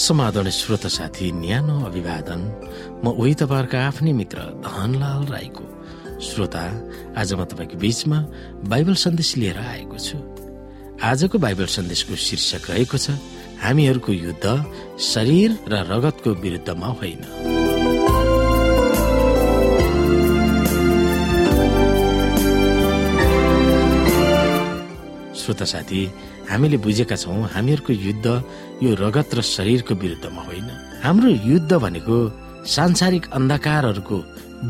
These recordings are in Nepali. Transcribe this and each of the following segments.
समाधान श्रोत साथी न्यानो अभिवादन। म उही तपाईँहरूको आफ्नै मित्र धनलाल राईको। श्रोता आज म तपाईँको बीचमा बाइबल सन्देश लिएर आएको छु। आजको बाइबल सन्देशको शीर्षक रहेको छ हामीहरूको युद्ध शरीर र रगतको विरुद्धमा होइन। श्रोता साथी हामीले बुझेका छौँ हामीहरूको युद्ध यो रगत र शरीरको विरुद्धमा होइन। हाम्रो युद्ध भनेको सांसारिक अन्धकारहरूको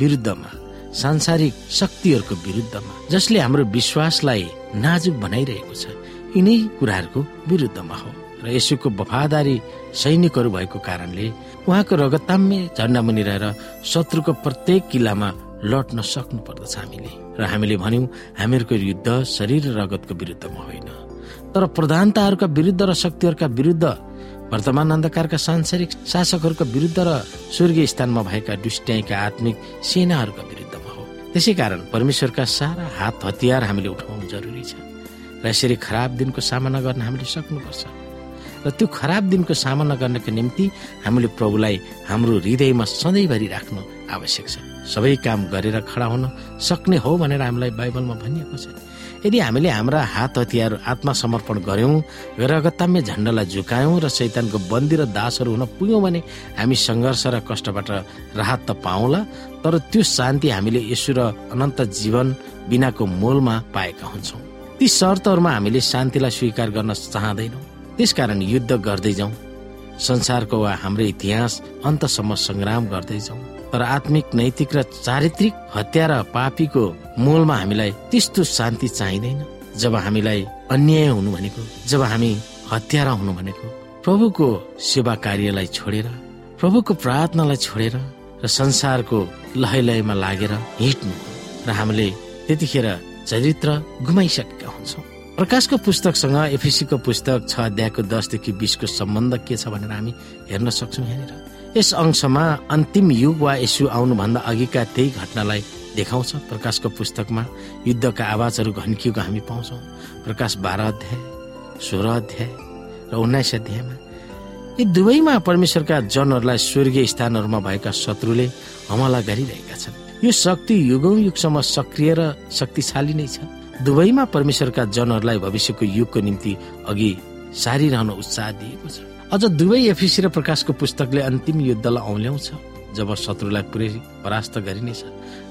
विरुद्धमा सांसारिक शक्तिहरूको विरुद्धमा जसले हाम्रो विश्वासलाई नाजुक बनाइरहेको छ। यिनै कुराहरूको विरुद्धमा हो। र यसुको वफादारी सैनिकहरू भएको कारणले उहाँको रगताम्य झण्डा मुनि रहेर शत्रुको प्रत्येक किल्लामा लड्न सक्नु पर्दछ हामीले। र हामीले भन्यौँ हामीहरूको युद्ध शरीर र रगतको विरुद्धमा होइन। तर प्रधानताहरूका विरुद्ध र शक्तिहरूका विरुद्ध वर्तमान अन्धकारका सांसारिक शासकहरूका विरुद्ध र स्वर्गीय स्थानमा भएका दुष्ट्याइका आत्मिक सेनाहरूका विरुद्धमा हो। त्यसै कारण परमेश्वरका सारा हात हतियार हामीले उठाउनु जरुरी छ। र यसरी खराब दिनको सामना गर्न हामीले सक्नुपर्छ। र त्यो खराब दिनको सामना गर्नको निम्ति हामीले प्रभुलाई हाम्रो हृदयमा सधैँभरि राख्नु आवश्यक छ। सबै काम गरेर खडा हुन सक्ने हो भनेर हामीलाई बाइबलमा भनिएको छ। यदि हामीले हाम्रा हात हतियार आत्मसमर्पण गर्यौँ रगताम्य झण्डालाई झुकायौँ र शैतानको बन्दी र दासहरू हुन पुग्यौँ भने हामी सङ्घर्ष र कष्टबाट राहत त पाउँला तर त्यो शान्ति हामीले यसो र अनन्त जीवन बिनाको मोलमा पाएका हुन्छौँ। ती शर्तहरूमा हामीले शान्तिलाई स्वीकार गर्न चाहँदैनौँ। त्यसकारण युद्ध गर्दै जाउँ। संसारको वा हाम्रो इतिहास अन्तसम्म सङ्ग्राम गर्दै जाउँ। तर आत्मिक नैतिक र चारित्रिक हत्या र पापीको मूलमा हामीलाई त्यस्तो शान्ति चाहिँदैन। जब हामीलाई अन्याय हुनु भनेको जब हामी हत्यारा हुनु भनेको प्रभुको सेवा कार्यलाई छोडेर प्रभुको प्रार्थनालाई छोडेर र संसारको लय लयमा लागेर हिँड्नु र हामीले त्यतिखेर चरित्र गुमाइसकेका हुन्छौँ। प्रकाशको पुस्तकसँग एफिसीको पुस्तक छ अध्यायको दसदेखि बिसको सम्बन्ध के छ भनेर हामी हेर्न सक्छौँ यहाँनिर। यस अंशमा अन्तिम युग वा यसु आउनुभन्दा अघिका त्यही घटनालाई देखाउँछ। प्रकाशको पुस्तकमा युद्धका आवाजहरू घन्किएको हामी पाउँछौँ। प्रकाश बाह्र अध्याय सोह्र अध्याय र उन्नाइस अध्यायमा। यी दुवैमा परमेश्वरका जनहरूलाई स्वर्गीय स्थानहरूमा भएका शत्रुले हमला गरिरहेका छन्। यो शक्ति युगौं युगसम्म सक्रिय र शक्तिशाली नै छ। दुवैमा परमेश्वरका जनहरूलाई भविष्यको युगको निम्ति अघि सारिरहन उत्साह दिएको छ। अझ दुवै एफिसी र प्रकाशको पुस्तकले अन्तिम युद्धलाई औल्याउँछ जब शत्रुलाई पुरै परास्त गरिनेछ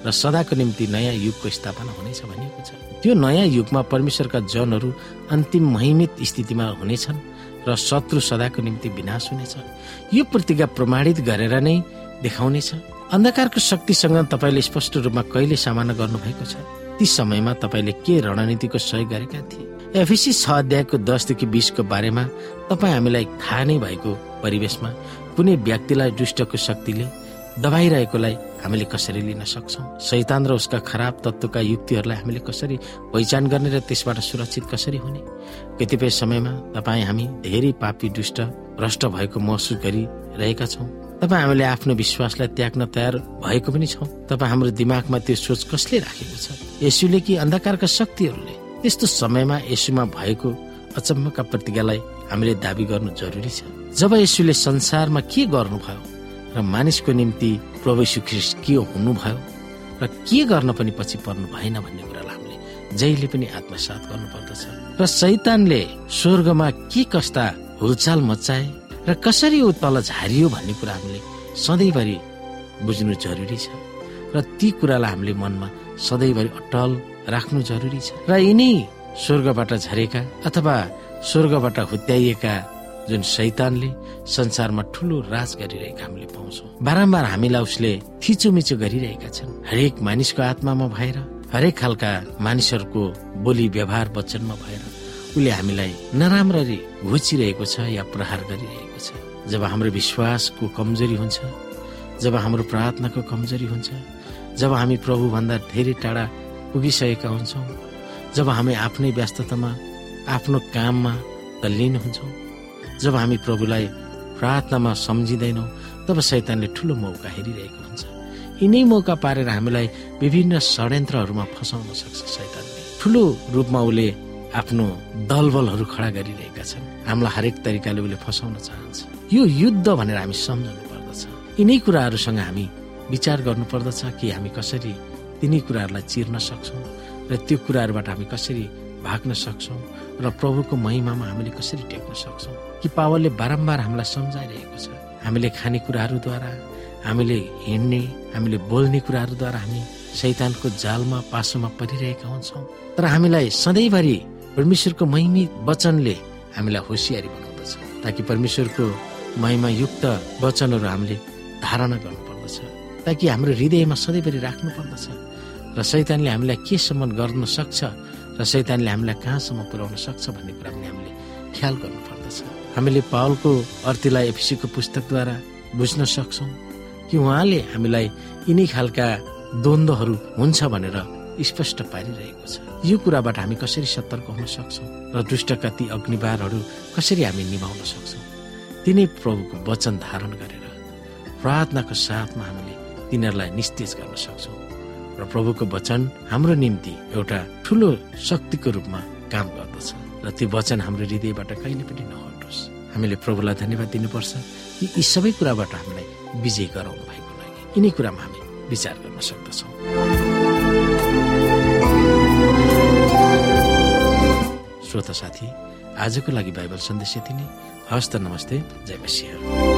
र सदाको निम्ति नयाँ युगको स्थापना हुनेछ भनिएको छ। त्यो नयाँ युगमा परमेश्वरका जनहरू अन्तिम महिमित स्थितिमा हुनेछन् र शत्रु सदाको निम्ति विनाश हुनेछ। यो प्रतिज्ञा प्रमाणित गरेर नै देखाउनेछ। अन्धकारको शक्तिसँग तपाईँले स्पष्ट रूपमा कहिले सामना गर्नुभएको छ? ती समयमा तपाईँले के रणनीतिको सहयोग गरेका थिए? एफिसी छ अध्यायको दसदेखि बिसको बारेमा तपाईँ हामीलाई थाहा नै भएको परिवेशमा कुनै व्यक्तिलाई दुष्टको शक्तिले दबाइरहेकोलाई हामीले कसरी लिन सक्छौँ? शैतान र उसका खराब तत्वका युक्तिहरूलाई हामीले कसरी पहिचान गर्ने र त्यसबाट सुरक्षित कसरी हुने? कतिपय समयमा तपाईँ हामी धेरै पापी दुष्ट भ्रष्ट भएको महसुस गरिरहेका छौँ। तपाईँ हामीले आफ्नो विश्वासलाई त्याग्न तयार भएको पनि छौँ। तपाईँ हाम्रो दिमागमा त्यो सोच कसले राखेको छ? यसुले कि अन्धकारका शक्तिहरूले? त्यस्तो समयमा यसुमा भएको अचम्मका प्रतिज्ञालाई हामीले दावी गर्नु जरुरी छ। जब यसुले संसारमा के गर्नुभयो र मानिसको निम्ति प्रभु ख्रिस्ट के हुनुभयो र के गर्न पनि पछि पर्नु भएन भन्ने कुरालाई हामीले जहिले पनि आत्मसात गर्नुपर्दछ। र सैतानले स्वर्गमा के कस्ता हुलचाल मचाए र कसरी ऊ तल झारियो भन्ने कुरा हामीले सधैँभरि बुझ्नु जरुरी छ। र ती कुरालाई हामीले मनमा सधैँभरि अटल राख्नु जरुरी छ। र यिनै स्वर्गबाट झरेका अथवा स्वर्गबाट हुत्याइएका जुन शैतानले संसारमा ठुलो राज गरिरहेका हामीले पाउँछौँ। बारम्बार हामीलाई उसले थिचोमिचो गरिरहेका छन्। हरेक मानिसको आत्मामा भएर हरेक खालका मानिसहरूको बोली व्यवहार वचनमा भएर उसले हामीलाई नराम्ररी घुचिरहेको छ या प्रहार गरिरहेको छ। जब हाम्रो विश्वासको कमजोरी हुन्छ जब हाम्रो प्रार्थनाको कमजोरी हुन्छ जब हामी प्रभुभन्दा धेरै टाढा पुगिसकेका हुन्छौँ। जब हामी आफ्नै व्यस्ततामा आफ्नो काममा तल्लीन हुन्छौँ जब हामी प्रभुलाई प्रार्थनामा सम्झिँदैनौँ तब शैतानले ठुलो मौका हेरिरहेको हुन्छ। यिनै मौका पारेर हामीलाई विभिन्न षड्यन्त्रहरूमा फसाउन सक्छ शैतानले। ठुलो रूपमा उसले आफ्नो दलबलहरू खडा गरिरहेका छन्। हामीलाई हरेक तरिकाले उसले फसाउन चाहन्छ। यो युद्ध भनेर हामी सम्झनु पर्दछ यिनै कुराहरूसँग हामी विचार गर्नुपर्दछ कि हामी कसरी तिनी कुराहरूलाई चिर्न सक्छौँ र त्यो कुराहरूबाट हामी कसरी भाग्न सक्छौँ र प्रभुको महिमामा हामीले कसरी टेक्न सक्छौँ? कि पावलले बारम्बार हामीलाई सम्झाइरहेको छ? हामीले खाने कुराहरूद्वारा हामीले हिँड्ने हामीले बोल्ने कुराहरूद्वारा हामी शैतानको जालमा पासोमा परिरहेका हुन्छौँ। तर हामीलाई सधैँभरि परमेश्वरको महिमी वचनले हामीलाई होसियारी बनाउँदछ ताकि परमेश्वरको महिमायुक्त वचनहरू हामीले धारणा गर्नुपर्दछ ताकि हाम्रो हृदयमा सधैँभरि राख्नु पर्दछ र शैतानले हामीलाई केसम्म गर्न सक्छ र शैतानले हामीलाई कहाँसम्म पुर्याउन सक्छ भन्ने कुरा पनि हामीले ख्याल गर्नुपर्दछ हामीले पावलको अर्थीलाई एफिसीको पुस्तकद्वारा बुझ्न सक्छौँ कि उहाँले हामीलाई यिनै खालका द्वन्द्वहरू हुन्छ भनेर स्पष्ट पारिरहेको छ। यो कुराबाट हामी कसरी सतर्क हुन सक्छौँ र दुष्टका ती अग्निबारहरू कसरी हामी निभाउन सक्छौँ? तिनै प्रभुको वचन धारण गरेर प्रार्थनाको साथमा हामीले तिनीहरूलाई निस्तेज गर्न सक्छौँ। र प्रभुको वचन हाम्रो निम्ति एउटा ठुलो शक्तिको रूपमा काम गर्दछ र त्यो वचन हाम्रो हृदयबाट कहिले पनि नहटोस् हामीले प्रभुलाई धन्यवाद दिनुपर्छ। कि यी सबै कुराबाट हामीलाई विजय गराउनु भएको लागि। यिनै कुरामा हामी विचार गर्न सक्दछौँ। श्रोता साथी आजको लागि बाइबल सन्देश यति नै। हस्त नमस्ते। जय मसिंह।